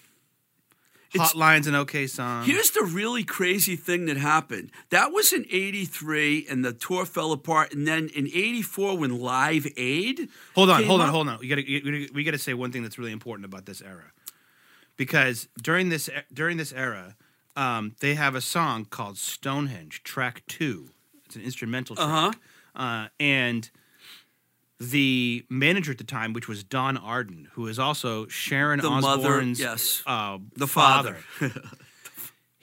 S1: Hotline's an okay song.
S2: Here's the really crazy thing that happened. That was in 83 and the tour fell apart. And then in 84, when Live Aid.
S1: Hold on, hold on,
S2: up-
S1: hold on. We got to we got to say one thing that's really important about this era, because during this during this era, um, they have a song called Stonehenge, track two. It's an instrumental track,
S2: Uh-huh.
S1: uh, and the manager at the time, which was Don Arden, who is also Sharon
S2: The mother,
S1: Osbourne's
S2: yes.
S1: uh,
S2: The
S1: father.
S2: father.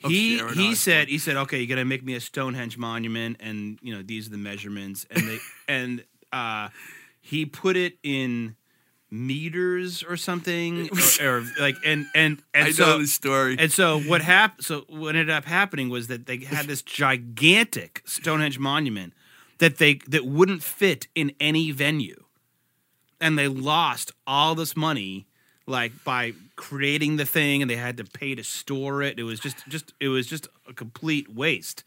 S1: He
S2: Sharon
S1: he
S2: Osbourne.
S1: said he said okay, you're gonna make me a Stonehenge monument, and you know these are the measurements, and they and uh, he put it in meters or something, or, or like and and and
S2: I
S1: so
S2: know the story.
S1: and so what happened? So what ended up happening was that they had this gigantic Stonehenge monument that they that wouldn't fit in any venue, and they lost all this money like by creating the thing, and they had to pay to store it. It was just just it was just a complete waste.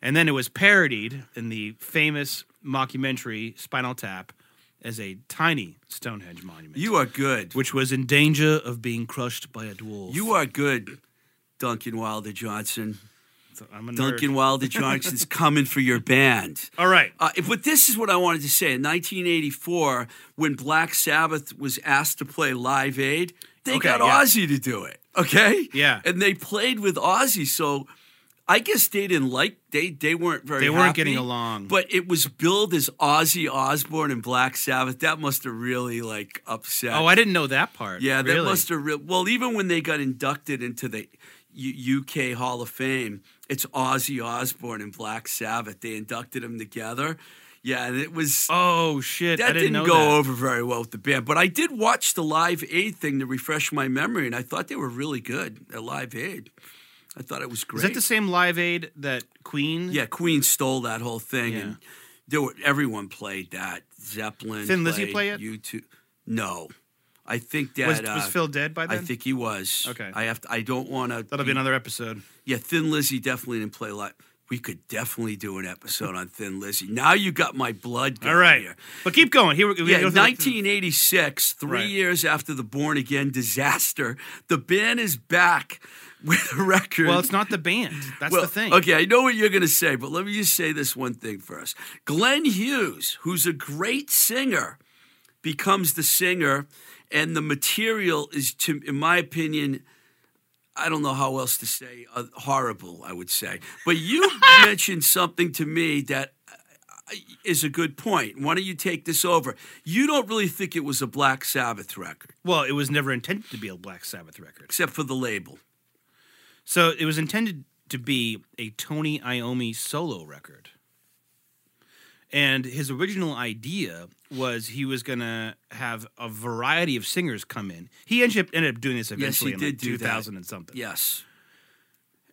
S1: And then it was parodied in the famous mockumentary Spinal Tap as a tiny Stonehenge monument,
S2: you are good.
S1: which was in danger of being crushed by a dwarf.
S2: You are good, Duncan Wilder Johnson.
S1: So I'm a nerd.
S2: Duncan Wilder Johnson's coming for your band.
S1: All right.
S2: Uh, but this is what I wanted to say. In 1984, when Black Sabbath was asked to play Live Aid, they
S1: Okay,
S2: got
S1: yeah.
S2: Ozzy to do it. Okay,
S1: Yeah.
S2: and they played with Ozzy. So I guess they didn't like they they weren't very
S1: They weren't
S2: happy,
S1: getting along.
S2: But it was billed as Ozzy Osbourne and Black Sabbath. That must have really like upset.
S1: Oh, I didn't know that part.
S2: Yeah, that must have. Re- well, even when they got inducted into the U- UK Hall of Fame, it's Ozzy Osbourne and Black Sabbath. They inducted them together. Yeah, and it was
S1: Oh shit!
S2: that
S1: I didn't,
S2: didn't, go
S1: that.
S2: over very well with the band. But I did watch the Live Aid thing to refresh my memory, and I thought they were really good at Live Aid. I thought it was great.
S1: Is that the same Live Aid that Queen?
S2: yeah, Queen stole that whole thing,
S1: Yeah.
S2: and there were, everyone played that. Zeppelin,
S1: Lizzy
S2: played,
S1: play it?
S2: You two? No, I think that
S1: Was,
S2: uh,
S1: was Phil dead by then?
S2: I think he was.
S1: Okay.
S2: I have to. I don't want to.
S1: that'll be another episode.
S2: Yeah, Thin Lizzy definitely didn't play live. We could definitely do an episode on Thin Lizzy. Now you got my blood going
S1: All right,
S2: here.
S1: but keep going. Here
S2: Yeah,
S1: go
S2: 1986, three
S1: Right.
S2: years after the Born Again disaster, the band is back with a record.
S1: Well, it's not the band. That's
S2: Well,
S1: the thing.
S2: Okay, I know what you're going to say, but let me just say this one thing first. Glenn Hughes, who's a great singer, becomes the singer, and the material is, to, in my opinion, I don't know how else to say, uh, horrible, I would say. But you mentioned something to me that uh, a good point. Why don't you take this over? You don't really think it was a Black Sabbath record,
S1: Well, it was never intended to be a Black Sabbath record.
S2: except for the label.
S1: So it was intended to be a Tony Iommi solo record. And his original idea was he was going to have a variety of singers come in. He ended up, ended up doing this
S2: Yes,
S1: eventually
S2: he
S1: in
S2: did
S1: like
S2: that.
S1: 2000 and something.
S2: Yes.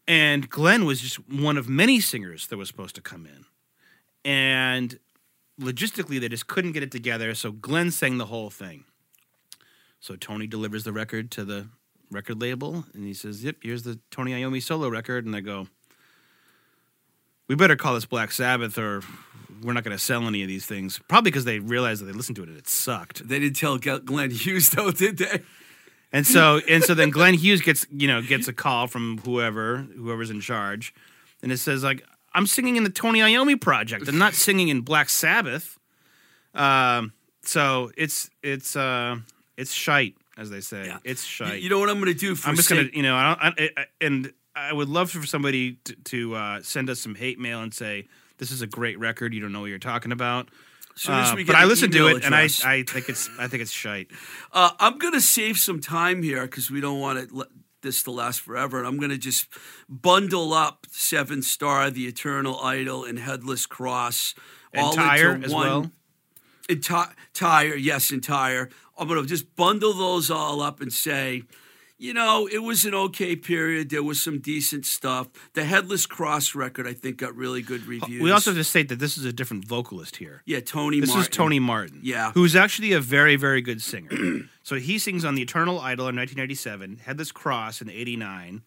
S1: And Glenn was just one of many singers that was supposed to come in. And logistically, they just couldn't get it together. So Glenn sang the whole thing. So Tony delivers the record to the record label and he says, Yep, here's the Tony Iommi solo record. And they go, We better call this Black Sabbath or we're not going to sell any of these things. Probably because they realized that they listened to it and it sucked.
S2: They didn't tell Glenn Hughes though, did they?
S1: And so and so then Glenn Hughes gets you know gets a call from whoever whoever's in charge, and it says like I'm singing in the Tony Iommi project. I'm not singing in Black Sabbath. Um, so it's it's uh it's shite as they say.
S2: Yeah.
S1: It's shite.
S2: you know what I'm going to do for
S1: I'm just gonna you know I don't, I, I, and I would love for somebody to, to uh, send us some hate mail and say this is a great record. You don't know what you're talking about. Uh, but I listened to it and I. I think it's I think it's shite.
S2: Uh, I'm going to save some time here because we don't want it, this to last forever. And I'm going to just bundle up Seventh Star, The Eternal Idol, and Headless Cross
S1: And
S2: all
S1: Tire
S2: into
S1: as
S2: one.
S1: well?
S2: Enti- tire, yes, entire. I'm going to just bundle those all up and say, you know, it was an okay period. There was some decent stuff. The Headless Cross record, I think, got really good reviews.
S1: We also have to state that this is a different vocalist here.
S2: yeah, Tony.
S1: This
S2: Martin.
S1: is Tony Martin.
S2: Yeah.
S1: Who's actually a very, very good singer. so he sings on The Eternal Idol in 1997, Headless Cross in 89,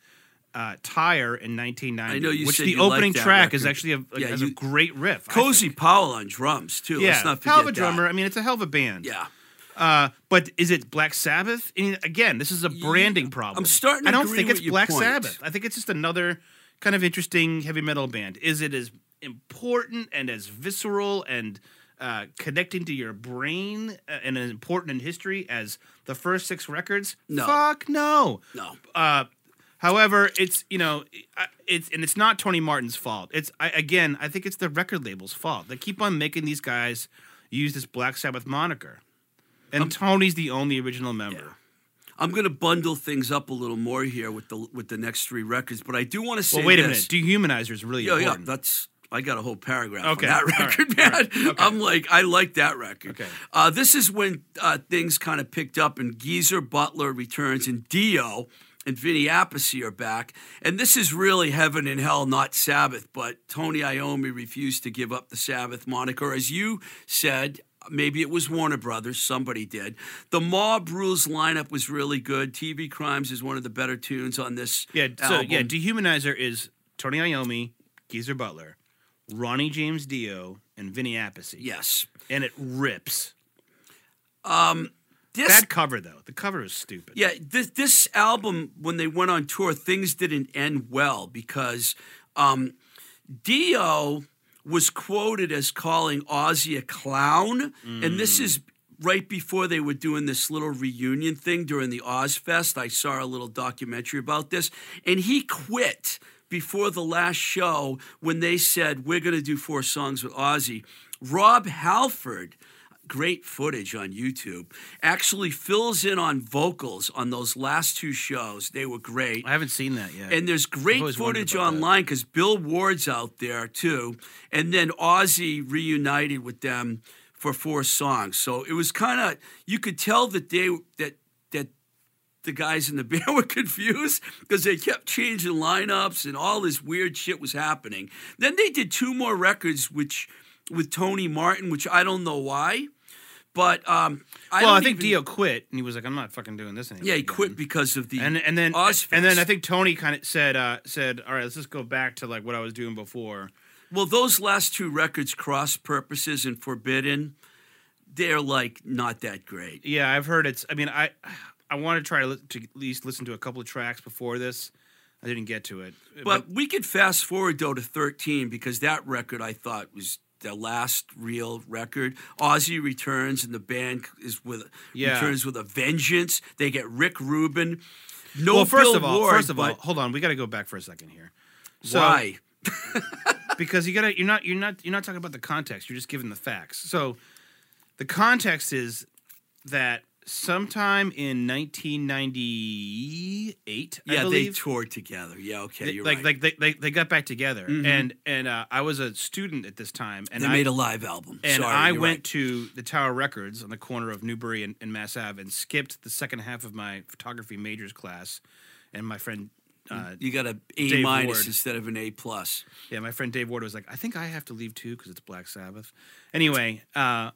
S1: uh, Tyr in 1990.
S2: I know you
S1: Which
S2: said
S1: the opening
S2: that
S1: track is actually a,
S2: Yeah,
S1: has
S2: you-
S1: a great riff.
S2: Cozy. Powell on drums too.
S1: Yeah,
S2: Let's not
S1: hell of a
S2: that.
S1: drummer. I mean, it's a hell of a band.
S2: Yeah.
S1: Uh, but is it Black Sabbath? Mean, again, this is a branding problem.
S2: I'm starting to
S1: I don't think it's Black. Sabbath. I think it's just another kind of interesting heavy metal band. Is it as important and as visceral and uh, connecting to your brain uh, and as important in history as the first six records?
S2: No.
S1: Fuck no.
S2: No.
S1: Uh, however, it's you know, it's and it's not Tony Martin's fault. It's I, again, I think it's the record label's fault. They keep on making these guys use this Black Sabbath moniker, and Tony's the only original member.
S2: I'm going to bundle things up a little more here with the with the next three records, but I do want to say
S1: Well, wait a
S2: this.
S1: minute. Dehumanizer is really
S2: Yeah, yeah, that's I got a whole paragraph
S1: Okay,
S2: on that record,
S1: all
S2: man.
S1: right, okay.
S2: I'm like, I like that record.
S1: Okay.
S2: Uh, this is when uh, things kind of picked up, and Geezer Butler returns, and Dio and Vinny Appice are back, and this is really heaven and hell, not Sabbath. But Tony Iommi refused to give up the Sabbath moniker, as you said. Maybe it was Warner Brothers. Somebody did. The Mob Rules lineup was really good. TV Crimes is one of the better tunes on this.
S1: yeah. So
S2: album.
S1: yeah, Dehumanizer is Tony Iommi, Geezer Butler, Ronnie James Dio, and Vinny Appice.
S2: yes.
S1: and it rips. Um.
S2: This
S1: Bad cover though. The cover is stupid.
S2: Yeah, this this album when they went on tour, things didn't end well because um, Dio was quoted as calling Ozzy a clown, and this mm. is right before they were doing this little reunion thing during the Ozzfest. I saw a little documentary about this, and he quit before the last show when they said we're going to do four songs with Ozzy. Rob Halford great footage on YouTube. Actually fills in on vocals on those last two shows. They were great.
S1: I haven't seen that yet.
S2: And there's great footage online because Bill Ward's out there too. And then Ozzy reunited with them for four songs. So it was kind of you could tell that they that that the guys in the band were confused because they kept changing lineups and all this weird shit was happening. Then they did two more records, which with Tony Martin, which I don't know why, but um, I
S1: well, I think
S2: even-
S1: Dio quit, and he was like, "I'm not fucking doing this anymore."
S2: Yeah, he
S1: again."
S2: quit because of the
S1: and and then
S2: Ozzfest.
S1: and then I think Tony kind of said uh, said, "All right, let's just go back to like what I was doing before."
S2: Well, those last two records, Cross Purposes and Forbidden, they're like not that great.
S1: Yeah, I've heard it's. I mean, I I want to try to, li- to at least listen to a couple of tracks before this. I didn't get to it,
S2: But we could fast forward though to 13 because that record I thought was the last real record. Ozzy returns and the band is with
S1: Yeah.
S2: returns with a vengeance. They get Rick Rubin. No
S1: well, first
S2: Bill
S1: of all,
S2: Ward,
S1: first of all, hold on, we got to go back for a second here. So,
S2: why?
S1: because you gotta you're not you're not you're not talking about the context you're just giving the facts so the context is that sometime in 1998 I
S2: Yeah, they toured together. Yeah, okay,
S1: they-
S2: you're
S1: like
S2: right.
S1: like they, they, they got back together
S2: Mhm.
S1: and and uh, I was a student at this time and
S2: they
S1: I
S2: made a live album.
S1: and
S2: Sorry,
S1: I went
S2: right.
S1: to the Tower Records on the corner of Newbury and, and Mass Ave and skipped the second half of my photography majors class. And my friend uh,
S2: You got a A
S1: Dave
S2: minus
S1: Ward.
S2: instead of an A plus.
S1: yeah, my friend Dave Ward was like, I think I have to leave too because it's Black Sabbath. Anyway, uh,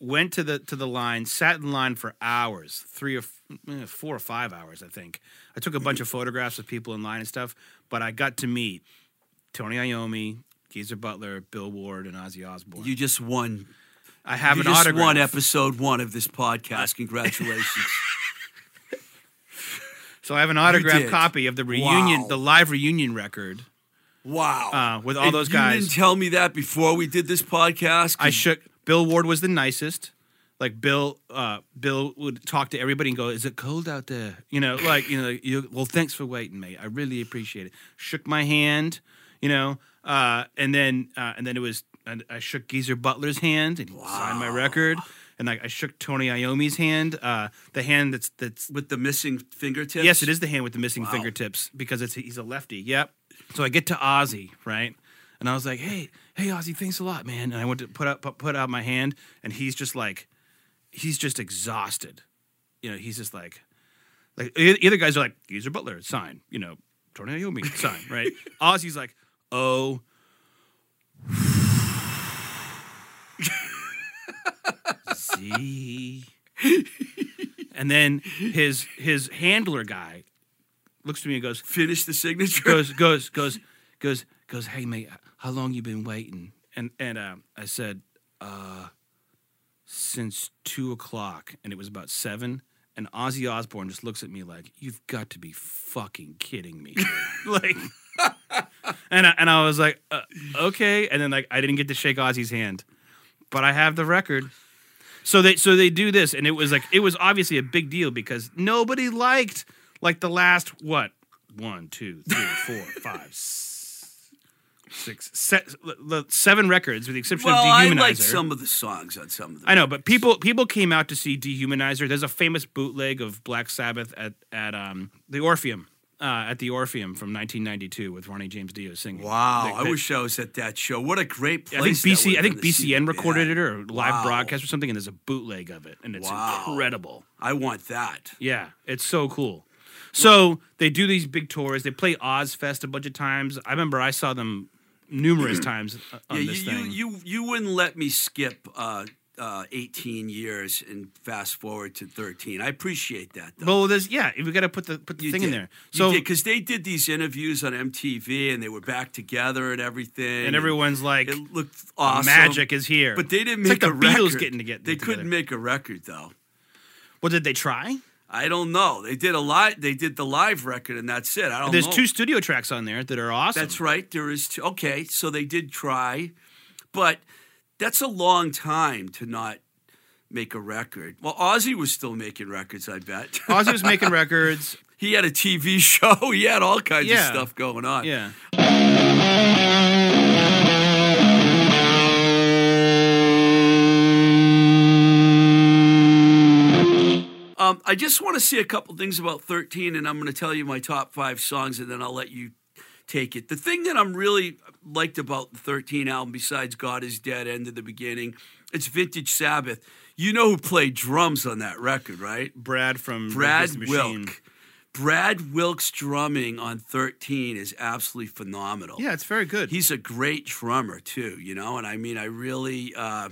S1: went to the to the line, sat in line for hours, three or f- eh, four or five hours, I think. I took a bunch of photographs of people in line and stuff, but I got to meet Tony Iommi, Geezer Butler, Bill Ward, and Ozzy Osbourne.
S2: You just won.
S1: I have
S2: you
S1: an
S2: just
S1: autograph.
S2: won episode one of this podcast. Congratulations.
S1: So I have an autographed copy of the reunion,
S2: Wow.
S1: the live reunion record.
S2: wow.
S1: Uh, with all
S2: And
S1: those guys, You
S2: didn't tell me that before we did this podcast.
S1: I shook. Bill Ward was the nicest. Like Bill, uh, Bill would talk to everybody and go, "Is it cold out there?" You know, like you know, you, well, thanks for waiting, mate. I really appreciate it. Shook my hand, you know, uh, and then uh, and then it was, and I shook Geezer Butler's hand and he signed my record, and like I shook Tony Iommi's hand, uh, the hand that's that's
S2: with the missing fingertips.
S1: Yes, it is the hand with the missing
S2: Wow.
S1: fingertips because it's he's a lefty. Yep. So I get to Ozzy, right? And I was like, "Hey, hey Ozzy, thanks a lot, man." And I went to put up put out my hand and he's just like he's just exhausted. You know, he's just like like the other guys are like, "Geezer Butler, sign." You know, Tony Iommi, sign, right? Ozzy's like, "Oh, Z." and then his his handler guy looks to me and goes
S2: Finish the signature.
S1: goes goes goes goes goes hey mate how long you been waiting? And and uh, i said uh since two o'clock and it was about seven and ozzy osbourne just looks at me like you've got to be fucking kidding me like and I, and I was like uh, okay and then like i didn't get to shake ozzy's hand but i have the record. So they so they do this, and it was like it was obviously a big deal because nobody liked like the last what? One, two, three, four, five, six, se- seven records with the exception
S2: well,
S1: of Dehumanizer.
S2: I like some of the songs on some of them.
S1: I know, but people people came out to see Dehumanizer. There's a famous bootleg of Black Sabbath at at um, the Orpheum. Uh, at the Orpheum from 1992 with Ronnie James Dio singing.
S2: Wow, I wish I was at that show. What a great place!
S1: I think BC. I think
S2: been to see
S1: BCN recorded it or live
S2: Wow.
S1: broadcast or something, and there's a bootleg of it, and it's
S2: Wow.
S1: incredible.
S2: I want that.
S1: Yeah, it's so cool. So they do these big tours. They play Ozzfest a bunch of times. I remember I saw them numerous times uh, on
S2: Yeah, you,
S1: this
S2: you,
S1: thing.
S2: you you wouldn't let me skip uh, uh, 18 years and fast forward to 13. I appreciate that. Though.
S1: well, there's yeah, we got to put the put the
S2: You
S1: thing in there. So
S2: because they did these interviews on MTV and they were back together and everything,
S1: and everyone's like,
S2: it looked awesome.
S1: magic is here.
S2: But they didn't
S1: It's
S2: make
S1: like
S2: a
S1: the Beatles
S2: record.
S1: getting to get
S2: They
S1: together.
S2: couldn't make a record though.
S1: well, did they try?
S2: I don't know. They did a live. They did the live record, and that's it. I don't
S1: There's
S2: know.
S1: two studio tracks on there that are awesome.
S2: That's right. There is two. Okay, so they did try, but that's a long time to not make a record. Well, Ozzy was still making records. I bet.
S1: Ozzy was making records.
S2: he had a TV show. He had all kinds
S1: Yeah.
S2: of stuff going on.
S1: Yeah.
S2: Um, I just want to say a couple things about 13, and I'm going to tell you my top five songs, and then I'll let you take it. The thing that I'm really liked about the 13 album, besides God is Dead, End of the Beginning, it's Vintage Sabbath. You know who played drums on that record, right?
S1: Brad from
S2: Brad Wilk. Brad Wilk's drumming on 13 is absolutely phenomenal.
S1: Yeah, it's very good.
S2: He's a great drummer too, you know, and I mean, I really, uh,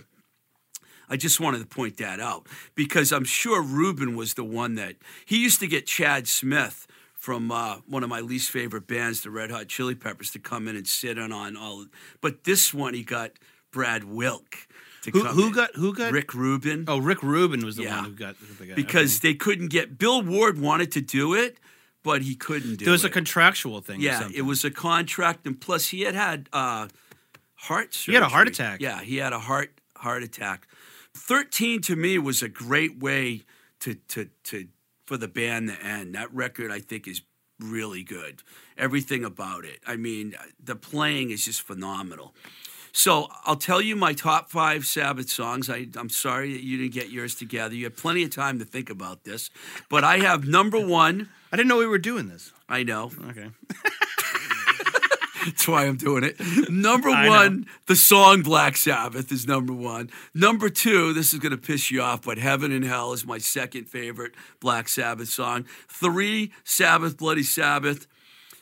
S2: I just wanted to point that out because I'm sure Rubin was the one that he used to get Chad Smith from uh, one of my least favorite bands, the Red Hot Chili Peppers, to come in and sit in on all. But this one, he got Brad Wilk to
S1: who
S2: come
S1: who
S2: in.
S1: got who got
S2: Rick Rubin
S1: Oh, Rick Rubin was the
S2: Yeah.
S1: one who got who got-
S2: because
S1: okay.
S2: they couldn't get Bill Ward wanted to do it, but he couldn't do
S1: it.
S2: It was
S1: a contractual thing.
S2: Yeah, it was a contract, and plus he had had uh, heart surgery.
S1: He had a heart attack.
S2: Yeah, he had a heart heart attack. Thirteen to me was a great way to to to for the band to end. That record I think is really good. Everything about it. I mean, the playing is just phenomenal. So I'll tell you my top five Sabbath songs. I, I'm sorry that you didn't get yours together. You had plenty of time to think about this, but I have number one.
S1: I didn't know we were doing this.
S2: I know.
S1: Okay.
S2: That's why I'm doing it. Number one, the song Black Sabbath is number one. Number two, this is going to piss you off, but Heaven and Hell is my second favorite Black Sabbath song. Three, Sabbath, Bloody Sabbath.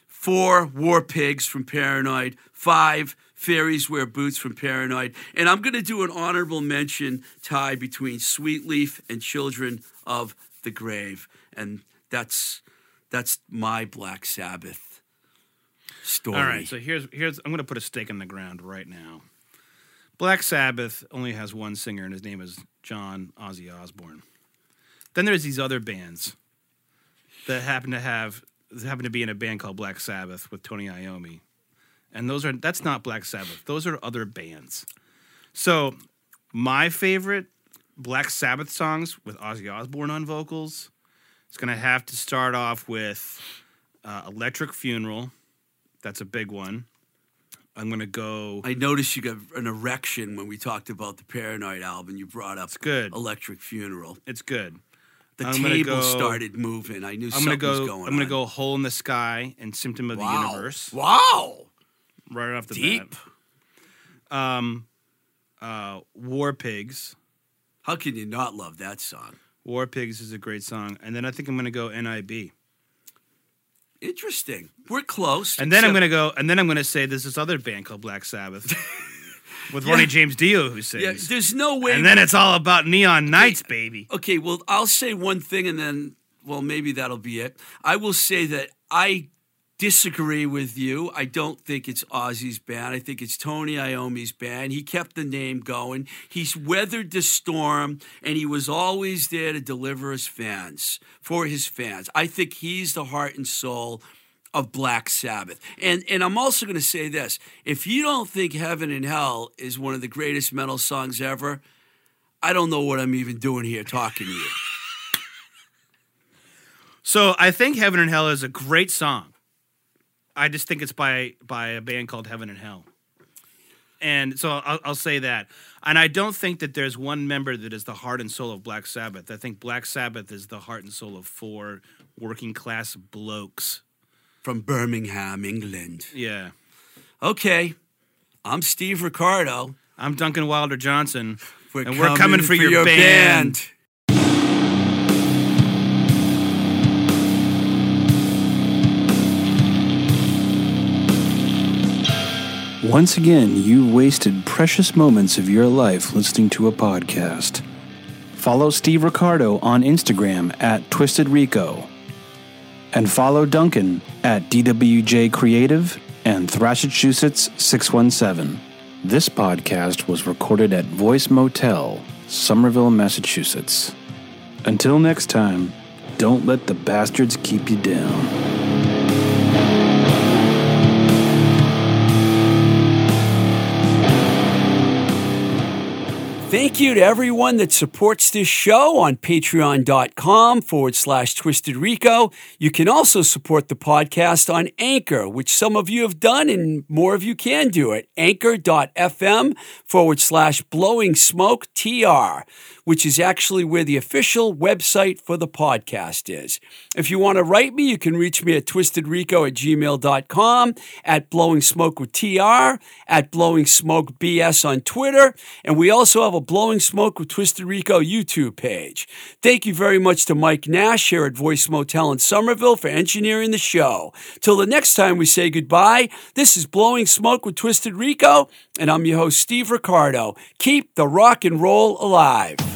S2: Four, War Pigs from Paranoid. Five, Fairies Wear Boots from Paranoid. And I'm going to do an honorable mention tie between Sweet Leaf and Children of the Grave. And that's that's my Black Sabbath story.
S1: All right, so here's here's I'm going to put a stake in the ground right now. Black Sabbath only has one singer, and his name is John Ozzy Osbourne. Then there's these other bands that happen to have happen to be in a band called Black Sabbath with Tony Iommi, and those are that's not Black Sabbath. Those are other bands. So my favorite Black Sabbath songs with Ozzy Osbourne on vocals is going to have to start off with uh, Electric Funeral. That's a big one. I'm going to go.
S2: I noticed you got an erection when we talked about the Paranoid album. You brought up it's
S1: good.
S2: Electric Funeral.
S1: It's good.
S2: The
S1: I'm
S2: table
S1: go-
S2: started moving. I knew
S1: I'm
S2: something
S1: gonna go.
S2: was going
S1: I'm gonna
S2: on.
S1: go Hole in the Sky and Symptom of
S2: wow.
S1: the Universe
S2: Wow.
S1: right off the
S2: Deep.
S1: bat. Um, uh, War Pigs.
S2: How can you not love that song?
S1: War Pigs is a great song, and then I think I'm gonna go NIB,
S2: Interesting. We're close.
S1: and then I'm
S2: except-
S1: gonna go, and then I'm gonna say there's this other band called Black Sabbath with Ronnie James Dio who
S2: Yeah,
S1: sings,
S2: there's no way.
S1: and then it's all about Neon Nights, baby.
S2: Okay, well, I'll say one thing and then, well, maybe that'll be it. I will say that I disagree with you. I don't think it's Ozzy's band. I think it's Tony Iommi's band. He kept the name going. He's weathered the storm and he was always there to deliver his fans, for his fans. I think he's the heart and soul of Black Sabbath. And and I'm also going to say this. If you don't think Heaven and Hell is one of the greatest metal songs ever, I don't know what I'm even doing here talking to you.
S1: So I think Heaven and Hell is a great song. I just think it's by by a band called Heaven and Hell. And so I'll, I'll say that. And I don't think that there's one member that is the heart and soul of Black Sabbath. I think Black Sabbath is the heart and soul of four working class blokes.
S2: From Birmingham, England.
S1: Yeah.
S2: Okay, I'm Steve Ricardo.
S1: I'm Duncan Wilder Johnson.
S2: We're
S1: and we're coming for, your, band. Once again, you've wasted precious moments of your life listening to a podcast. Follow Steve Ricardo on Instagram at Twisted Rico. And follow Duncan at DWJ Creative and Thrashachusetts 617. This podcast was recorded at Voice Motel, Somerville, Massachusetts. Until next time, don't let the bastards keep you down.
S2: Thank you to everyone that supports this show on patreon.com forward slash twisted rico. You can also support the podcast on Anchor, which some of you have done and more of you can do it. Anchor.fm forward slash blowing smoke TR, which is actually where the official website for the podcast is. If you want to write me, you can reach me at twistedrico at gmail.com, at blowing smoke with TR, at blowing smoke BS on Twitter, and we also have a Blowing Smoke with Twisted Rico YouTube page. Thank you very much to Mike Nash here at Voice Motel in Somerville for engineering the show. Till the next time we say goodbye, this is Blowing Smoke with Twisted Rico, and I'm your host, Steve Ricardo. Keep the rock and roll alive.